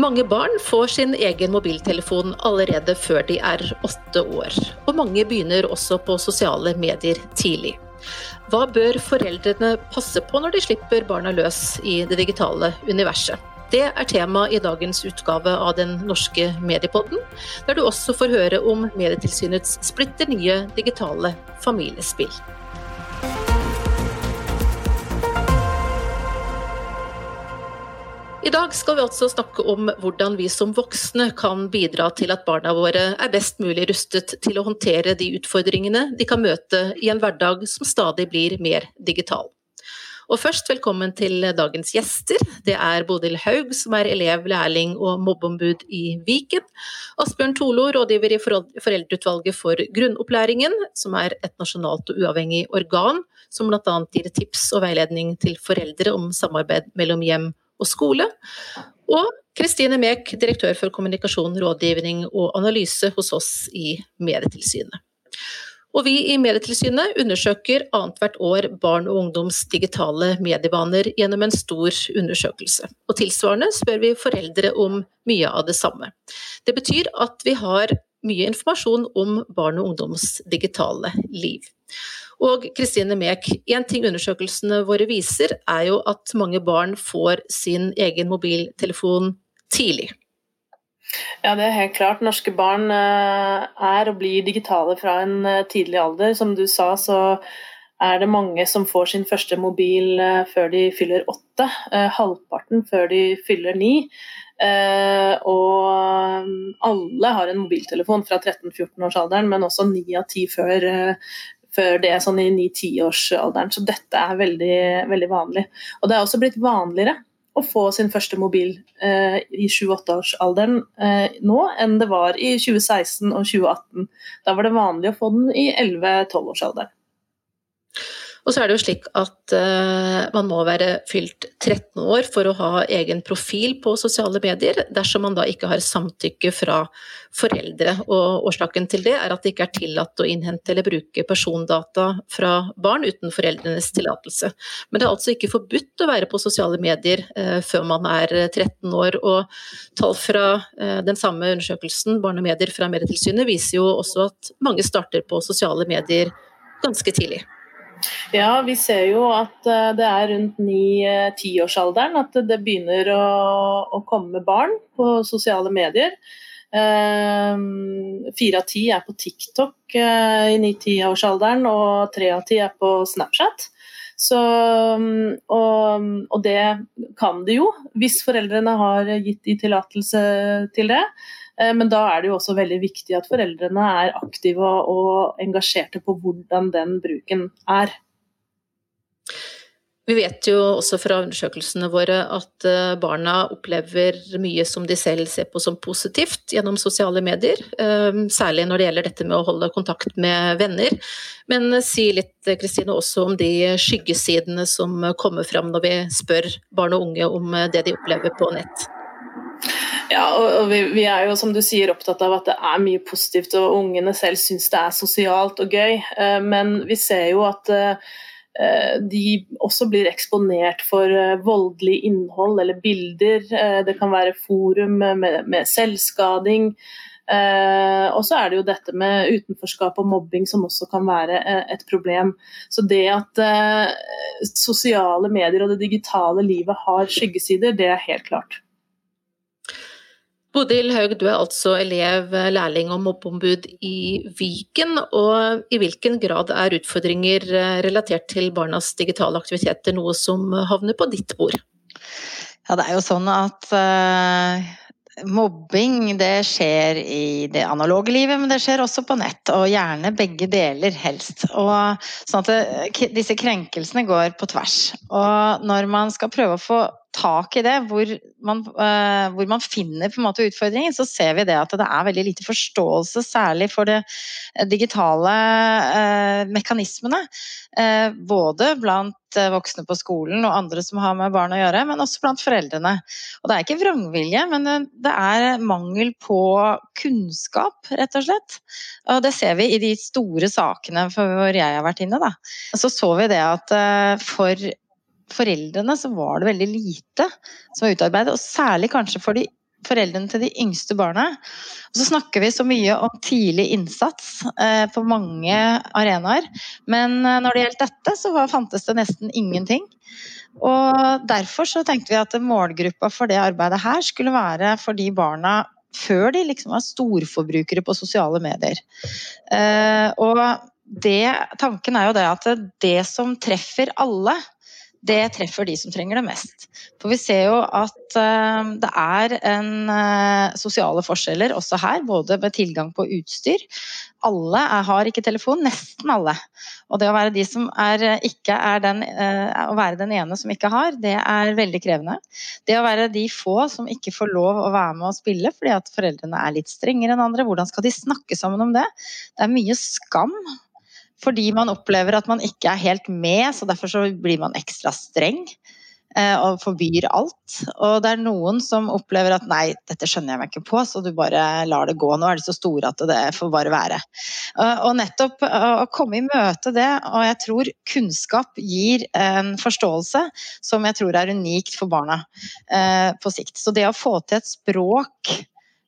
Mange barn får sin egen mobiltelefon allerede før de er åtte år, og mange begynner også på sosiale medier tidlig. Hva bør foreldrene passe på når de slipper barna løs i det digitale universet? Det er tema i dagens utgave av Den norske mediepodden, der du også får høre om Medietilsynets splitter nye digitale familiespill. I dag skal vi altså snakke om hvordan vi som voksne kan bidra til at barna våre er best mulig rustet til å håndtere de utfordringene de kan møte i en hverdag som stadig blir mer digital. Og først velkommen til dagens gjester. Det er Bodil Haug, som er elev, lærling og mobbeombud i Viken. Asbjørn Tolo, rådgiver i Foreldreutvalget for grunnopplæringen, som er et nasjonalt og uavhengig organ som bl.a. gir tips og veiledning til foreldre om samarbeid mellom hjem og skole. Og Kristine Mek, direktør for kommunikasjon, rådgivning og analyse hos oss i Medietilsynet. Og vi i Medietilsynet undersøker annethvert år barn og ungdoms digitale medievaner gjennom en stor undersøkelse. Og tilsvarende spør vi foreldre om mye av det samme. Det betyr at vi har mye informasjon om barn og ungdoms digitale liv. Og Kristine Mek, en ting undersøkelsene våre viser, er jo at mange barn får sin egen mobiltelefon tidlig. Ja, det er helt klart. Norske barn eh, er og blir digitale fra en eh, tidlig alder. Som du sa, så er det mange som får sin første mobil eh, før de fyller åtte. Halvparten før de fyller ni. Og alle har en mobiltelefon fra 13-14-årsalderen, men også ni av ti før, før det sånn i 9-10-årsalderen. Så dette er veldig, veldig, vanlig. Og det er også blitt vanligere å få sin første mobil eh, i 7-8-årsalderen eh, nå enn det var i 2016 og 2018. Da var det vanlig å få den i 11-12-årsalderen. Og så er det jo slik at uh, man må være fylt 13 år for å ha egen profil på sosiale medier, dersom man da ikke har samtykke fra foreldre. Og årsaken til det er at det ikke er tillatt å innhente eller bruke persondata fra barn uten foreldrenes tillatelse. Men det er altså ikke forbudt å være på sosiale medier uh, før man er 13 år. Og tall fra uh, den samme undersøkelsen, Barn og medier fra Medietilsynet, viser jo også at mange starter på sosiale medier ganske tidlig. Ja, vi ser jo at eh, det er rundt 9-10-årsalderen at det begynner å, å, komme barn på sosiale medier. Ehm, fire av ti er på TikTok eh, i 9-10-årsalderen, og tre av ti er på Snapchat. Så, og, og, det kan de jo, hvis foreldrene har gitt de tillatelse til det. Eh, men da er det jo også veldig viktig at foreldrene er aktive og engasjerte på hvordan den bruken er. Vi vet jo også fra undersøkelsene våre at eh, barna opplever mye som de selv ser på som positivt gjennom sosiale medier, eh, særlig når det gjelder dette med å holde kontakt med venner. Men si litt Kristine, også om de skyggesidene som kommer fram når vi spør barn og unge om det de opplever på nett. Ja, og vi, vi, er jo som du sier opptatt av at det er mye positivt, og ungene selv syns det er sosialt og gøy. Eh, men vi ser jo at eh, de også blir eksponert for eh, voldelig innhold eller bilder. Det kan være forum med, med selvskading. og så er det jo dette med utenforskap og mobbing som også kan være et problem. Så det at sosiale medier og det digitale livet har skyggesider, det er helt klart. Bodil Haug, du er altså elev, lærling og mobbeombud i Viken. Og i hvilken grad er utfordringer eh, relatert til barnas digitale aktiviteter noe som havner på ditt bord? Ja, det er jo sånn at uh, mobbing det skjer i det analoge livet, men det skjer også på nett. Og gjerne begge deler, helst. Og, sånn at det, eh, disse krenkelsene går på tvers. Og når man skal prøve å få tak i det, hvor man, uh, hvor man finner på en måte utfordringen, så ser vi det at det er veldig lite forståelse, særlig for de digitale uh, mekanismene. Uh, både blant voksne på skolen og andre som har med barn å gjøre, men også blant foreldrene. Og det er ikke vrangvilje, men det er mangel på kunnskap, rett og slett. Og det ser vi i de store sakene hvor jeg har vært inne. Da. Så så vi det at for foreldrene så var det veldig lite som var utarbeidet, og særlig kanskje for de foreldrene til de yngste barna. Og så snakker vi så mye om tidlig innsats eh, på mange arenaer. Men eh, når det gjelder dette, så fantes det nesten ingenting. Og derfor så tenkte vi at målgruppa for det arbeidet her skulle være for de barna før de liksom var storforbrukere på sosiale medier. Eh, og det, tanken er jo det at det som treffer alle, det treffer de som trenger det mest. For vi ser jo at uh, det er en uh, sosiale forskjeller også her, både med tilgang på utstyr. Alle er, har ikke telefon, nesten alle. Og det å være de er, ikke er den, å være den ene som ikke har, det er veldig krevende. Det å være de få som ikke får lov å være med og spille fordi at foreldrene er litt strengere enn andre, hvordan skal de snakke sammen om det? Det er mye skam fordi man opplever at man ikke er helt med, så derfor så blir man ekstra streng eh, og forbyr alt. Og det er noen som opplever at nei, dette skjønner jeg meg ikke på, så du bare lar det gå. Nå er de så store at det får bare være. Og nettopp å komme i møte det, og jeg tror kunnskap gir en forståelse som jeg tror er unikt for barna eh, på sikt. Så det å få til et språk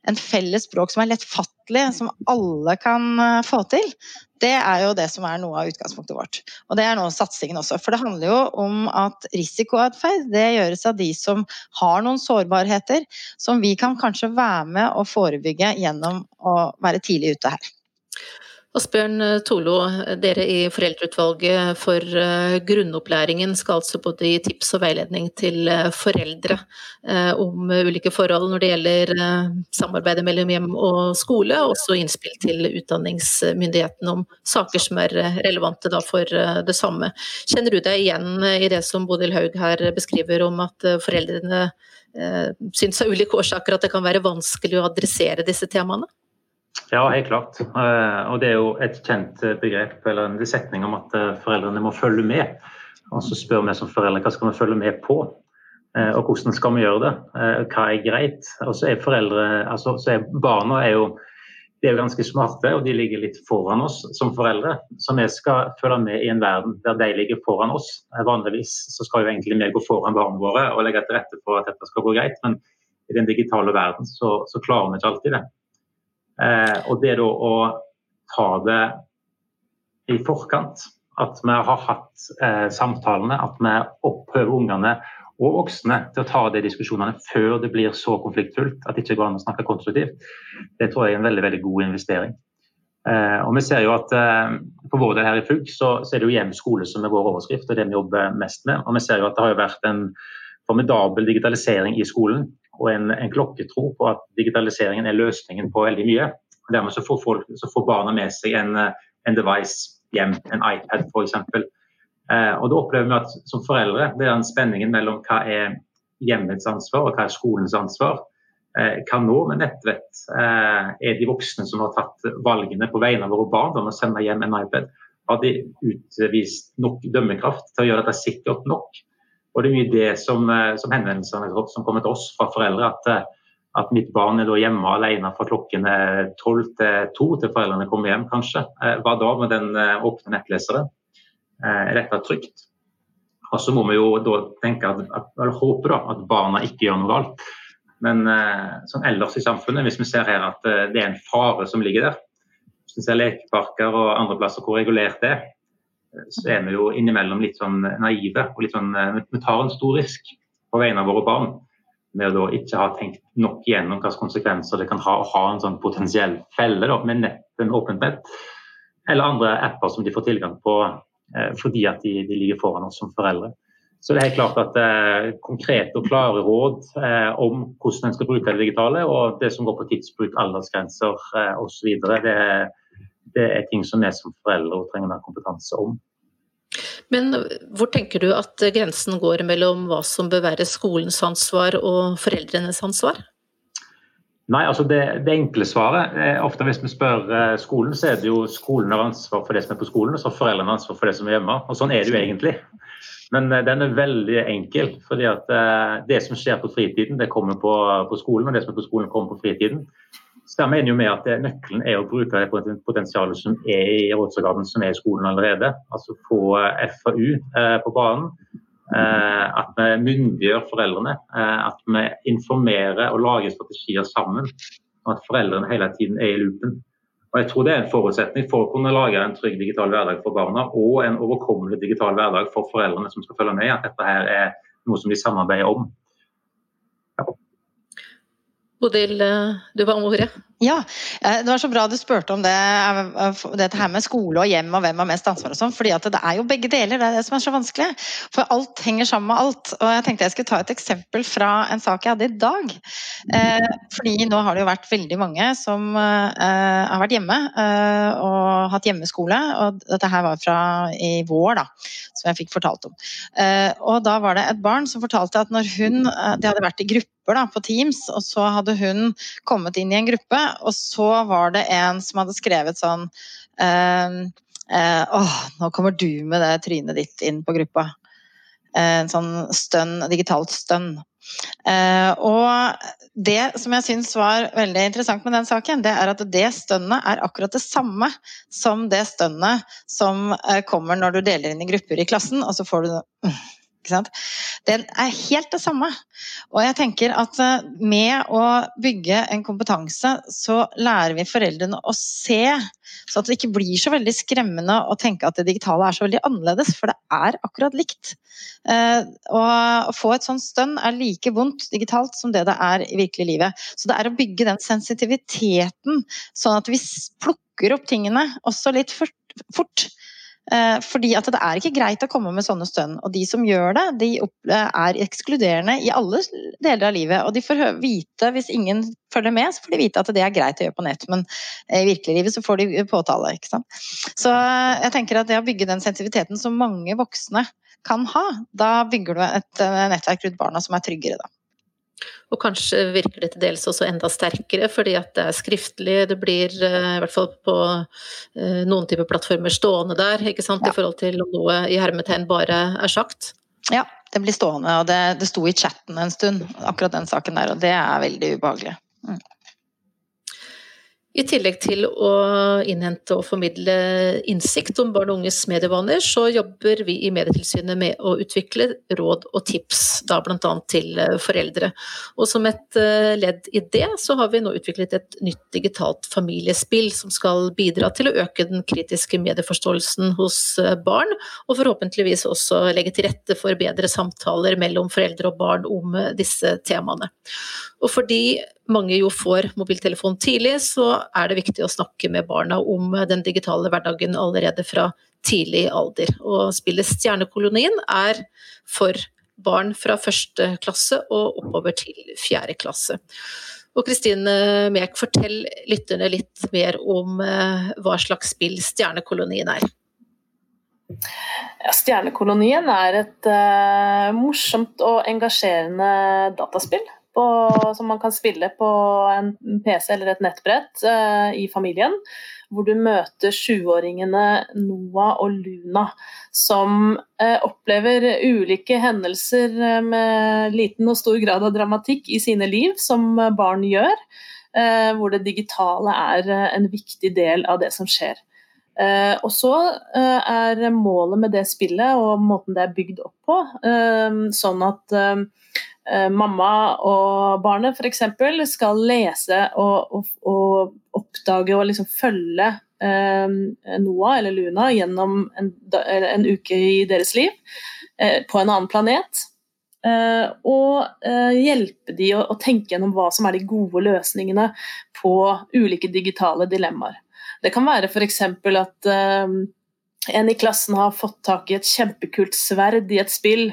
en felles språk som er lettfattelig, som alle kan eh, få til, det er jo det som er noe av utgangspunktet vårt. Og det er noe av satsingen også. For det handler jo om at risikoatferd det gjøres av de som har noen sårbarheter, som vi kan kanskje være med å forebygge gjennom å være tidlig ute her. Asbjørn Tolo, dere i Foreldreutvalget for eh, grunnopplæringen skal altså både gi tips og veiledning til eh, foreldre eh, om ulike forhold når det gjelder samarbeidet mellom hjem og skole, og også innspill til utdanningsmyndighetene om saker som er relevante for det samme. Kjenner du deg igjen i det som Bodil Haug her beskriver om at foreldrene syns av ulike årsaker at det kan være vanskelig å adressere disse temaene? Ja, helt klart. Eh, og det er jo et kjent eh, begrep eller en setning om at eh, foreldrene må følge med. Og så spør vi som foreldre hva skal vi følge med på, og hvordan skal vi gjøre det. Hva er greit? Og så er foreldre, altså så er Barna er jo, er ganske smarte, og de ligger litt foran oss som foreldre. Så vi skal følge med i en verden der de ligger foran oss. Vanligvis så skal jo egentlig vi gå foran barna våre og legge til rette for at dette skal gå greit, men i den digitale verden så, så klarer vi ikke alltid det. Eh, og det da å ta det i forkant, at vi har hatt eh, samtalene, at vi opphøver ungene og voksne til å ta de diskusjonene før det blir så konfliktfullt at det ikke går an å snakke konstruktivt, det tror jeg er en veldig veldig god investering. Eh, og vi ser jo at eh, På vår del her i FUG så, så, er det jo hjem skole som er vår overskrift, og det vi jobber mest med. Og vi ser jo at det har jo vært en formidabel digitalisering i skolen og en, en klokketro på at digitaliseringen er løsningen på veldig mye. Dermed så får, folk, så får barna med seg en, en device hjem, en iPad f.eks. Eh, og da opplever vi at som foreldre det er den spenningen mellom hva er hjemmets ansvar og hva er skolens ansvar. Eh, hva nå med nettvett eh, er de voksne som har tatt valgene på vegne av våre barn om å sende hjem en iPad? Har de utvist nok dømmekraft til å gjøre dette sikkert nok? Og det er mye det som, eh, som henvendelsene som kommer til oss fra foreldre. At, eh, at mitt barn er hjemme alene fra klokken tolv til to til foreldrene kommer hjem, kanskje. Eh, hva da med den åpne nettleseren? Er dette trygt? Og så må vi jo da tenke at, eller håpe da, at barna ikke gjør noe galt. Men sånn ellers i samfunnet, hvis vi ser her at det er en fare som ligger der, hvis vi ser lekeparker og andre plasser hvor regulert det er, så er vi jo innimellom litt sånn naive. og litt sånn, eh, Vi tar en stor risk på vegne av våre barn med å da ikke ha tenkt nok igjennom hvilke konsekvenser det kan ha å ha en sånn potensiell felle da, med nett, en åpent nett, eller andre apper som de får tilgang på eh, fordi at de, de, ligger foran oss som foreldre. Så det er helt klart at eh, konkrete og klare råd eh, om hvordan en skal bruke det digitale, og det som går på tidsbruk, aldersgrenser eh, osv., det, det er ting som vi som foreldre trenger mer kompetanse om. Men hvor tenker du at grensen går mellom hva som bør være skolens ansvar og foreldrenes ansvar? Nei, altså det, det, enkle svaret er ofte Hvis vi spør eh, skolen, så er det jo skolen har ansvar for det som er på skolen, og så har foreldrene ansvar for det som er hjemme. Og Sånn er det jo egentlig. Men eh, den er veldig enkel. fordi at eh, Det som skjer på fritiden, det kommer på, på skolen, og det som er på skolen, kommer på fritiden. Så jeg mener jo med at Nøkkelen er å bruke det potensialet som er i rådsorganet som er i skolen allerede. Altså få FAU eh, på banen. At vi myndiggjør foreldrene. At vi informerer og lager strategier sammen. Og at foreldrene hele tiden er i loopen. Og jeg tror Det er en forutsetning for å kunne lage en trygg digital hverdag for barna og en overkommelig digital hverdag for foreldrene som skal følge med, at dette her er noe som de samarbeider om. Bodil, du var om ordet. Ja, eh, det var så bra du spurte om det, eh, dette her med skole og hjem og hvem har mest ansvar og sånn, fordi at det er jo begge deler, det er det som er så vanskelig. For alt henger sammen med alt. Og jeg tenkte jeg skulle ta et eksempel fra en sak jeg hadde i dag. Eh, fordi nå har det jo vært veldig mange som har vært hjemme og hatt hjemmeskole, og dette her var fra i vår, da, som jeg fikk fortalt om. Og da var det et barn som fortalte at når hun De hadde vært i grupper da, på Teams, og så hadde hun kommet inn i en gruppe og så var det en som hadde skrevet sånn eh, eh, Åh, nå kommer du med det trynet ditt inn på gruppa. Eh, en sånn stønn, digitalt stønn. Eh, og det som jeg syns var veldig interessant med den saken, det er at det stønnet er akkurat det samme som det stønnet som eh, kommer når du deler inn i grupper i klassen, og så får du det er helt det samme. Og jeg tenker at eh, med å bygge en kompetanse, så lærer vi foreldrene å se, så at det ikke blir så veldig skremmende å tenke at det digitale er så veldig annerledes, for det er akkurat likt. Eh, å få et sånt stønn er like vondt digitalt som det det er i virkelig livet. Så det er å bygge den sensitiviteten, sånn at vi plukker opp tingene også litt fort. Eh, fordi at det er ikke greit å komme med sånne stønn. Og de som gjør det, de er ekskluderende i alle deler av livet. Og de får vite, hvis ingen følger med, så får de vite at det er greit å gjøre på nett. Men i virkelig livet så får de påtale. ikke sant? Så jeg tenker at det å bygge den sensitiviteten som mange voksne kan ha, da bygger du et eh, nettverk rundt barna som er tryggere, da. Og kanskje virker det til dels også enda sterkere, fordi at det er skriftlig. Det blir eh, i hvert fall på eh, noen typer plattformer stående der, ikke sant, ja. i forhold til om noe i hermetegn bare er sagt. Ja, det blir stående, og det, det sto i chatten en stund, akkurat den saken der, og det er veldig ubehagelig. Mm. I tillegg til å innhente og formidle innsikt om barn og unges medievaner, så jobber vi i Medietilsynet med å utvikle råd og tips, da bl.a. til eh, foreldre. Og som et eh, ledd i det, så har vi nå utviklet et nytt digitalt familiespill som skal bidra til å øke den kritiske medieforståelsen hos eh, barn, og forhåpentligvis også legge til rette for bedre samtaler mellom foreldre og barn om disse temaene. Og fordi mange jo får mobiltelefon tidlig, så er det viktig å snakke med barna om den digitale hverdagen allerede fra tidlig alder. Og spillet Stjernekolonien er for barn fra første klasse og oppover til fjerde klasse. Og Kristine Mek, fortell lytterne litt mer om eh, hva slags spill Stjernekolonien er. Ja, Stjernekolonien er et uh, morsomt og engasjerende dataspill på, som man kan spille på en PC eller et nettbrett eh, i familien. Hvor du møter sjuåringene Noah og Luna, som eh, opplever ulike hendelser uh, med liten og stor grad av dramatikk i sine liv, som barn gjør. hvor det digitale er en viktig del av det som skjer. Uh, og så uh, er målet med det spillet og måten det er bygd opp på, uh, sånn at Eh, mamma og barnet f.eks. skal lese og, og, og, oppdage og liksom følge eh, Noah eller Luna gjennom en, en, uke i deres liv eh, på en annen planet. Eh, og eh, hjelpe de å, å, tenke gjennom hva som er de gode løsningene på ulike digitale dilemmaer. Det kan være f.eks. at eh, en i klassen har fått tak i et kjempekult sverd i et spill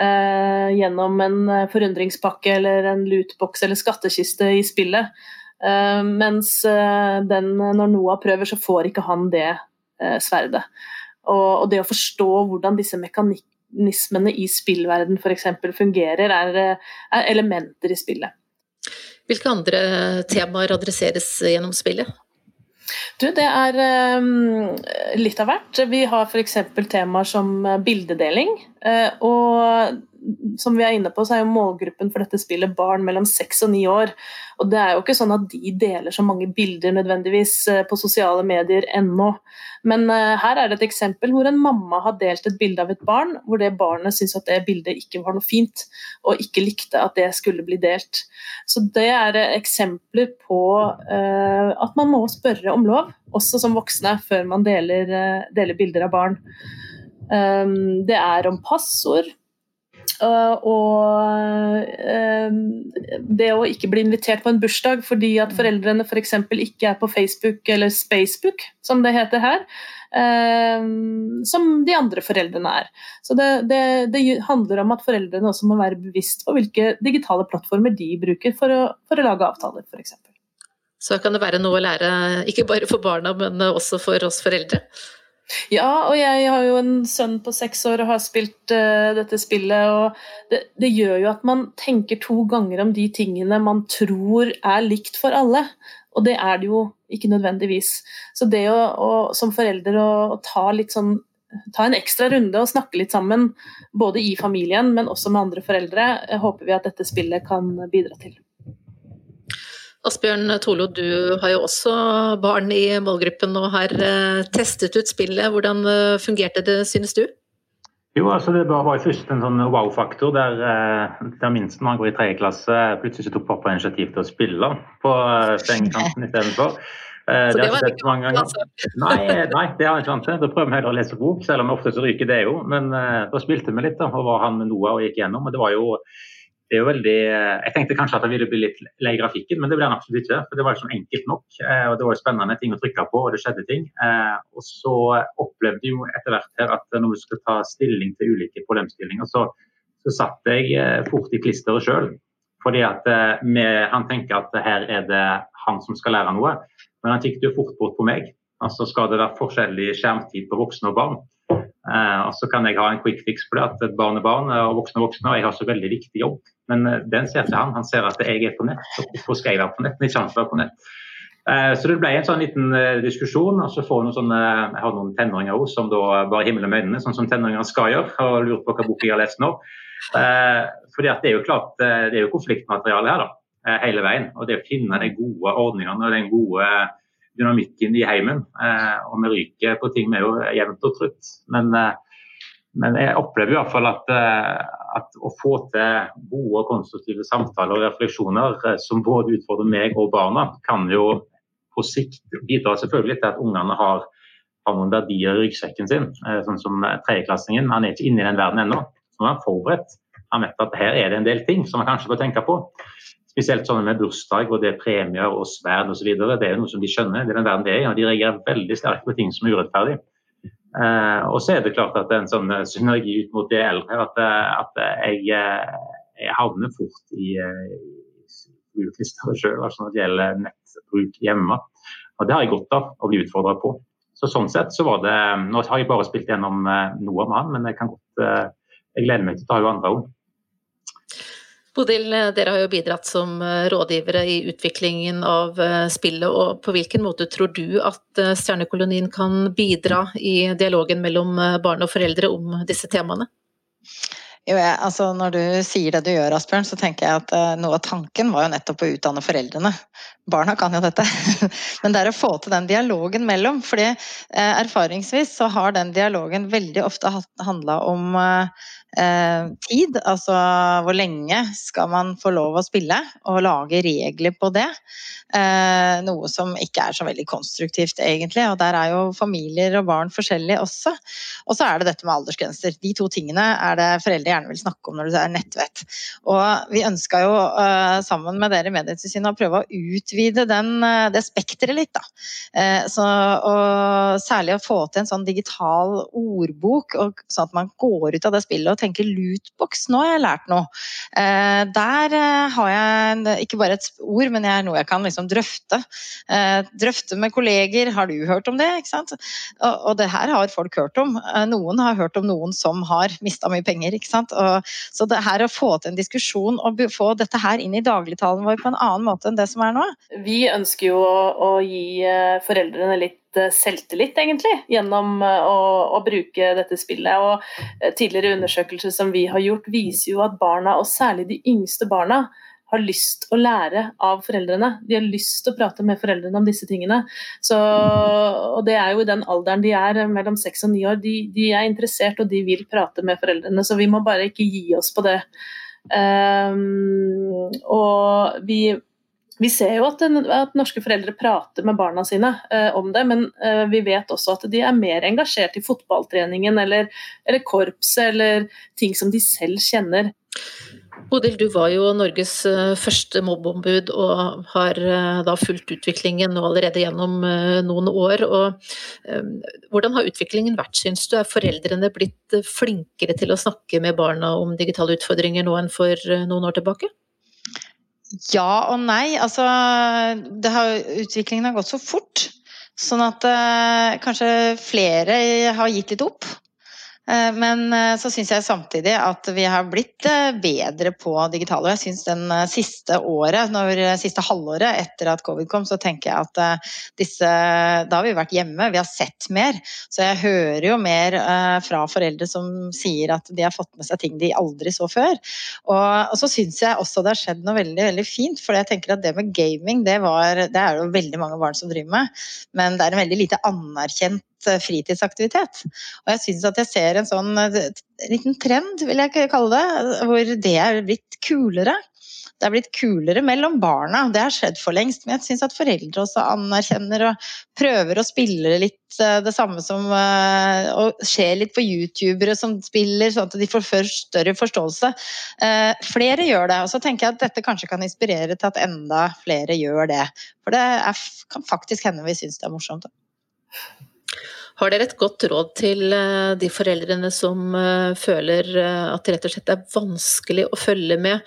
eh, gjennom en eh, forundringspakke eller en lootbox eller skattkiste i spillet. Eh, mens eh, den, når Noah prøver, så får ikke han det eh, sverdet. Og, og, det å forstå hvordan disse mekanismene i spillverden f.eks. fungerer, er, er elementer i spillet. Hvilke andre temaer adresseres gjennom spillet? Du, det er um, litt av hvert. Vi har f.eks. temaer som bildedeling. Uh, og som vi er inne på, så er jo målgruppen for dette spillet barn mellom seks og ni år. Og det er jo ikke sånn at de deler så mange bilder nødvendigvis eh, på sosiale medier ennå. Men uh, her er det et eksempel hvor en mamma har delt et bilde av et barn, hvor det barnet syns at det bildet ikke var noe fint, og ikke likte at det skulle bli delt. Så det er eksempler på at man må spørre om lov, også som voksne, før man deler, deler bilder av barn. Um, det er om passord. Uh, og uh, det å ikke bli invitert på en bursdag fordi at foreldrene f.eks. For ikke er på Facebook eller Spacebook, som det heter her, uh, som de andre foreldrene er. Så det, det, det, handler om at foreldrene også må være bevisst på hvilke digitale plattformer de bruker for å, for å lage avtaler, f.eks. Så kan det være noe å lære, ikke bare for barna, men også for oss foreldre? Ja, og jeg har jo en sønn på seks år og har spilt uh, dette spillet. og det, det, gjør jo at man tenker to ganger om de tingene man tror er likt for alle. Og det er det jo ikke nødvendigvis. Så det å, å som forelder å, å ta sånn ta en ekstra runde og snakke litt sammen, både i familien, men også med andre foreldre, håper vi at dette spillet kan bidra til. Asbjørn Tolo, du har jo også barn i målgruppen og har eh, testet ut spillet. Hvordan eh, fungerte det, synes du? Jo, altså Det var jo først en sånn wow-faktor der, eh, der minst han går i tredje klasse, plutselig tok pappa initiativ til å spille på sengekanten istedenfor. Så det, det var ikke mange ganger. Nei, nei, det har jeg ikke vant til. Da prøver vi heller å lese bok, selv om ofte så ryker det jo. Men da spilte vi litt, da, og var han med Noah og gikk gjennom. og det var jo det er jo veldig Jeg tenkte kanskje at det ville bli litt lei grafikken, men det ble han absolutt ikke. for Det var sånn enkelt nok. Eh, og Det var jo spennende ting å trykke på, og det skjedde ting. Eh, og så opplevde jeg jo etter hvert her at når vi skulle ta stilling til ulike problemstillinger, så, så satt jeg eh, fort i klisteret sjøl. Fordi at vi, han tenker at her er det han som skal lære noe, men han kikket jo fort bort på meg. Altså Skal det være forskjellig skjermtid på voksne og barn? Eh, og så kan jeg ha en quick fix på det, at et barn og voksne er voksne, og jeg har så veldig viktig jobb. Men eh, den ser ikke han. Han ser at jeg er på nett, så hvorfor skal jeg være på nett? Ikke han være på nett. Eh, så det ble en sånn liten diskusjon. og så får noen sånne, Jeg har noen tenåringer også, som da bare himler med øynene, sånn som tenåringer skal gjøre. og lurer på hva bok jeg har lest nå. Fordi at Det er jo klart, det er jo konfliktmateriale her, da, hele veien. og Det å finne de gode ordningene og den gode dynamikken i heimen. Og vi ryker på ting vi jo jevnt og trutt. Men men jeg opplever i hvert fall at, eh, at, å få til gode og konstruktive samtaler og refleksjoner eh, som både utfordrer meg og barna, kan jo på sikt bidra selvfølgelig til at ungene har, har noen verdier i ryggsekken sin. Eh, sånn som tredjeklassingen. Han er ikke inne i den verden ennå. Så han er forberedt. Han vet at her er det en del ting som han kanskje bør tenke på. Spesielt sånne med bursdag og det er premier og sverd osv. Det er jo noe som de skjønner. Det er den verden det er i. og De reagerer veldig sterkt på ting som er urettferdig. Eh, og så er det klart at det er en sånn eh, synergi ut mot det eldre. At, eh, at jeg, jeg, havner fort i brukerlister sjøl altså når det gjelder nettbruk hjemme. Og det har jeg godt av å bli utfordra på. Så sånn sett så var det Nå har jeg bare spilt gjennom noe om han, men jeg kan godt Jeg gleder meg til å ta jo andre òg. Bodil, dere har jo bidratt som eh, rådgivere i utviklingen av eh, spillet. og På hvilken måte tror du at eh, Stjernekolonien kan bidra i dialogen mellom barn og foreldre om disse temaene? Jo, jeg, altså Når du sier det du gjør, Asbjørn, så tenker jeg at uh, noe av tanken var jo nettopp å utdanne foreldrene. Barna kan jo dette. Men det er å få til den dialogen mellom. fordi uh, erfaringsvis så har den dialogen veldig ofte handla om uh, tid. Altså hvor lenge skal man få lov å spille, og lage regler på det. Eh, noe som ikke er så veldig konstruktivt, egentlig. Og der er jo familier og barn forskjellige også. Og så er det dette med aldersgrenser. De to tingene er det foreldre gjerne vil snakke om når det er nettvett. Og vi ønska jo eh, sammen med dere i Medietilsynet å prøve å utvide den, eh, det spekteret litt, da. Eh, så, og særlig å få til en sånn digital ordbok, og, sånn at man går ut av det spillet og tenker lootbox, nå har jeg lært noe. Eh, der eh, har jeg ikke bare et ord, men jeg er noe jeg kan liksom drøfte. Eh, drøfte med kolleger, har du hørt om det? Ikke sant? Og, det her har folk hørt om. Noen har hørt om noen som har mista mye penger. ikke sant? Så det her å få til en diskusjon og få dette her inn i dagligtalen vår på en annen måte enn det som er nå. Vi ønsker jo å, å gi foreldrene litt litt selvtillit, egentlig, gjennom å, å, bruke dette spillet. Og tidligere undersøkelser som vi har gjort, viser jo at barna, og særlig de yngste barna, har lyst å lære av foreldrene. De har lyst til å prate med foreldrene om disse tingene. Så, og det er jo i den alderen de er, mellom seks og ni år. De, de, er interessert og de vil prate med foreldrene, så vi må bare ikke gi oss på det. Um, og vi, vi ser jo at, at, norske foreldre prater med barna sine eh, om det, men eh, vi vet også at de er mer engasjert i fotballtreningen eller, eller korpset eller ting som de selv kjenner. Bodil, du var jo Norges eh, første mobbeombud og har eh, da fulgt utviklingen nå allerede gjennom eh, noen år. Og, hvordan har utviklingen vært, syns du? Er foreldrene blitt flinkere til å snakke med barna om digitale utfordringer nå enn for noen år tilbake? Ja og nei. Altså, har, utviklingen har gått så fort. Sånn at eh, kanskje flere har gitt litt opp. Eh, men eh, så syns jeg samtidig at vi har blitt eh, bedre på digitale. Jeg syns den siste året, når, siste halvåret etter at covid kom, så tenker jeg at disse Da har vi vært hjemme, vi har sett mer. Så jeg hører jo mer fra foreldre som sier at de har fått med seg ting de aldri så før. Og, og så syns jeg også det har skjedd noe veldig, veldig fint. For jeg tenker at det med gaming, det, var, det er det jo veldig mange barn som driver med. Men det er en veldig lite anerkjent fritidsaktivitet. Og jeg syns at jeg ser en sånn eh, liten trend, vil jeg kalle det, hvor det er blitt kulere. Det er blitt kulere mellom barna, det har skjedd for lengst. Men jeg syns at foreldre også anerkjenner og prøver å spille litt eh, det samme som Og ser litt på youtubere som spiller, sånn at de får større forståelse. Flere gjør det. Og så tenker jeg at dette kanskje kan inspirere til at enda flere gjør det. For det er, kan faktisk hende vi syns det er morsomt. Har dere et godt råd til eh, de foreldrene som eh, føler eh, at det rett og slett er vanskelig å følge med?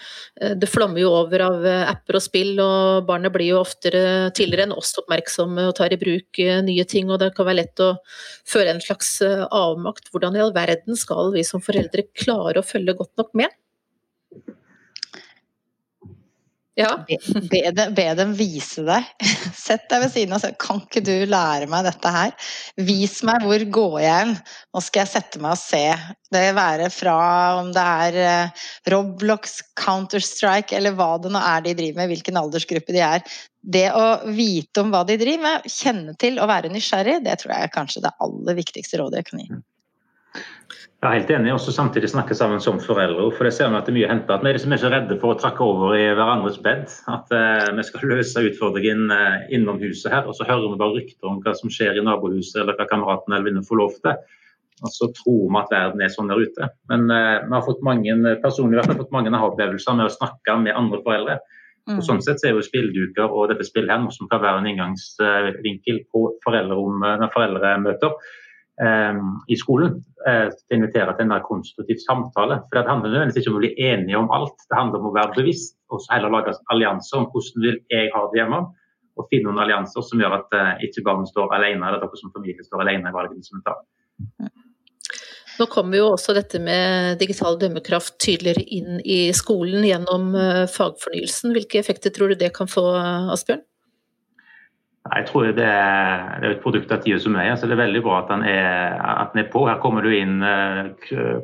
Det flommer jo over av apper og spill, og barnet blir jo oftere tidligere enn oss oppmerksomme og tar i bruk nye ting, og det kan være lett å føre en slags avmakt. Hvordan i all verden skal vi som foreldre klare å følge godt nok med? Ja. Be, be, be, dem vise deg. Sett deg ved siden av og si Kan ikke du lære meg dette her? Vis meg hvor går jeg hen? Nå skal jeg sette meg og se. Det være fra om det er eh, Roblox, Counter-Strike eller hva det nå er de driver med, hvilken aldersgruppe de er. Det å vite om hva de driver med, kjenne til og være nysgjerrig, det tror jeg er kanskje det aller viktigste rådet jeg kan gi. Jeg er helt enig, også samtidig snakke sammen som foreldre. for det ser Vi at det er mye å hente. At vi er så redde for å trakke over i hverandres bed. At uh, vi skal løse utfordringen uh, innom huset her, og så hører vi bare rykter om hva som skjer i nabohuset eller hva kameraten eller venner får lov til. Og så tror vi at verden er sånn der ute. Men uh, vi har fått mange personlig har fått mange opplevelser med å snakke med andre foreldre. Mm. Og sånn sett så er jo spillduker og dette spillet her noe som kan være en inngangsvinkel på foreldremøter i skolen. Eh, til å invitere til en mer konstruktiv samtale. For Det handler nødvendigvis ikke om å bli enige om alt, det handler om å være bevisst og heller lage allianser om hvordan vil jeg ha det hjemme. Og finne noen allianser som gjør at eh, ikke barn står alene, eller dere som familie står alene i valgene som vi tar. Nå kommer jo også dette med digital dømmekraft tydeligere inn i skolen gjennom eh, fagfornyelsen. Hvilke effekter tror du det kan få, Asbjørn? Jeg tror det er, det er et produkt av tida som er. så Det er veldig bra at den er, at den er på. Her kommer du inn uh,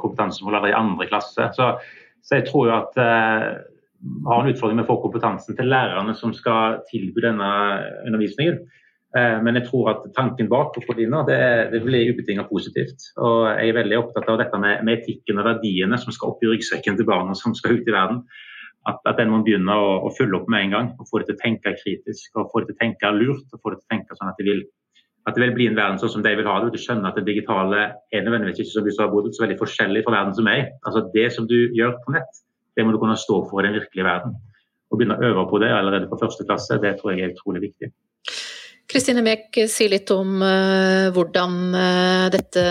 kompetansemål allerede i andre klasse. Så, så, jeg tror jo at vi har en utfordring med å få kompetansen til lærerne som skal tilby denne undervisningen. Uh, men jeg tror at tanken bak å det, det blir ubetinga positivt. Og jeg er veldig opptatt av dette med, med etikken og verdiene som skal opp i ryggsekken til barna som skal ut i verden at, at den må begynne å, å, følge opp med en gang. og Få det til å tenke kritisk og få det til å tenke lurt. og få det til å tenke sånn at de vil at det vil bli en verden sånn som de vil ha det. Du skjønner at det digitale er nødvendigvis ikke som du sa, Bodil, så veldig forskjellig fra verden som er. Altså Det som du gjør på nett, det må du kunne stå for i den virkelige verden. Å begynne å øve på det allerede på første klasse, det tror jeg er utrolig viktig. Kristine Mek, si litt om uh, hvordan uh, dette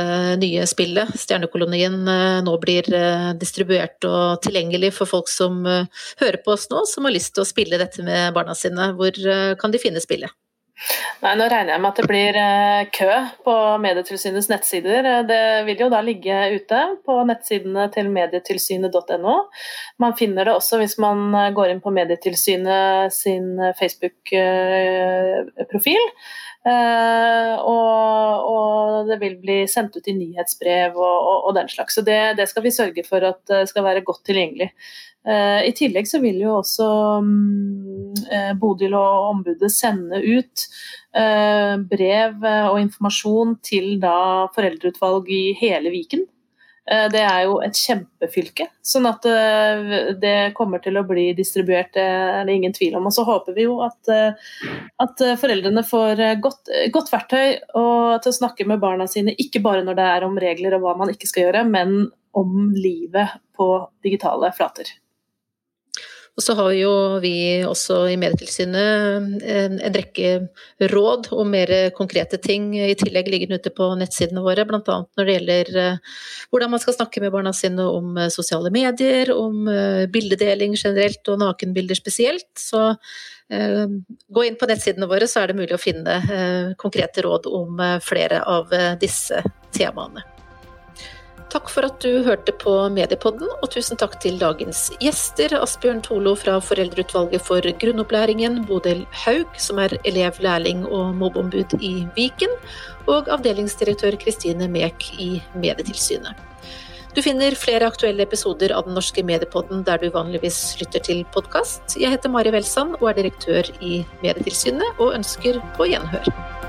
nye spillet, Stjernekolonien, uh, nå blir distribuert og tilgjengelig for folk som hører på oss nå, som har lyst til å spille dette med barna sine. Hvor kan de finne spillet? Nei, Nå regner jeg med at det blir eh, kø på Medietilsynets nettsider. Det vil jo da ligge ute på nettsidene til medietilsynet.no. Man finner det også hvis man går inn på Medietilsynet sin Facebook-profil. Og, og, det vil bli sendt ut i nyhetsbrev og, og, og den slags. Så det, det, skal vi sørge for at skal være godt tilgjengelig. I tillegg så vil jo også um, Bodil og ombudet sende ut brev og informasjon til da foreldreutvalg i hele Viken. Eh, det er jo et kjempefylke, sånn at eh, det kommer til å bli distribuert, det er det ingen tvil om. Og så håper vi jo at, eh, at foreldrene får godt, godt verktøy til å snakke med barna sine, ikke bare når det er om regler og hva man ikke skal gjøre, men om livet på digitale flater. Og så har jo vi også i Medietilsynet en, en, rekke råd om mer konkrete ting i tillegg liggende ute på nettsidene våre, bl.a. når det gjelder uh, hvordan man skal snakke med barna sine om uh, sosiale medier, om uh, bildedeling generelt og nakenbilder spesielt. Så gå inn på nettsidene våre, så er det mulig å finne konkrete råd om flere av disse temaene. Takk for at du hørte på Mediepodden, og tusen takk til dagens gjester. Asbjørn Tolo fra Foreldreutvalget for grunnopplæringen, Bodil Haug, som er elev, lærling og mobbeombud i Viken, og avdelingsdirektør Kristine Mek i Medietilsynet. Du finner flere aktuelle episoder av den norske Mediepodden der du vanligvis lytter til podkast. Jeg heter Mari Welsand og er direktør i Medietilsynet, og ønsker på gjenhør.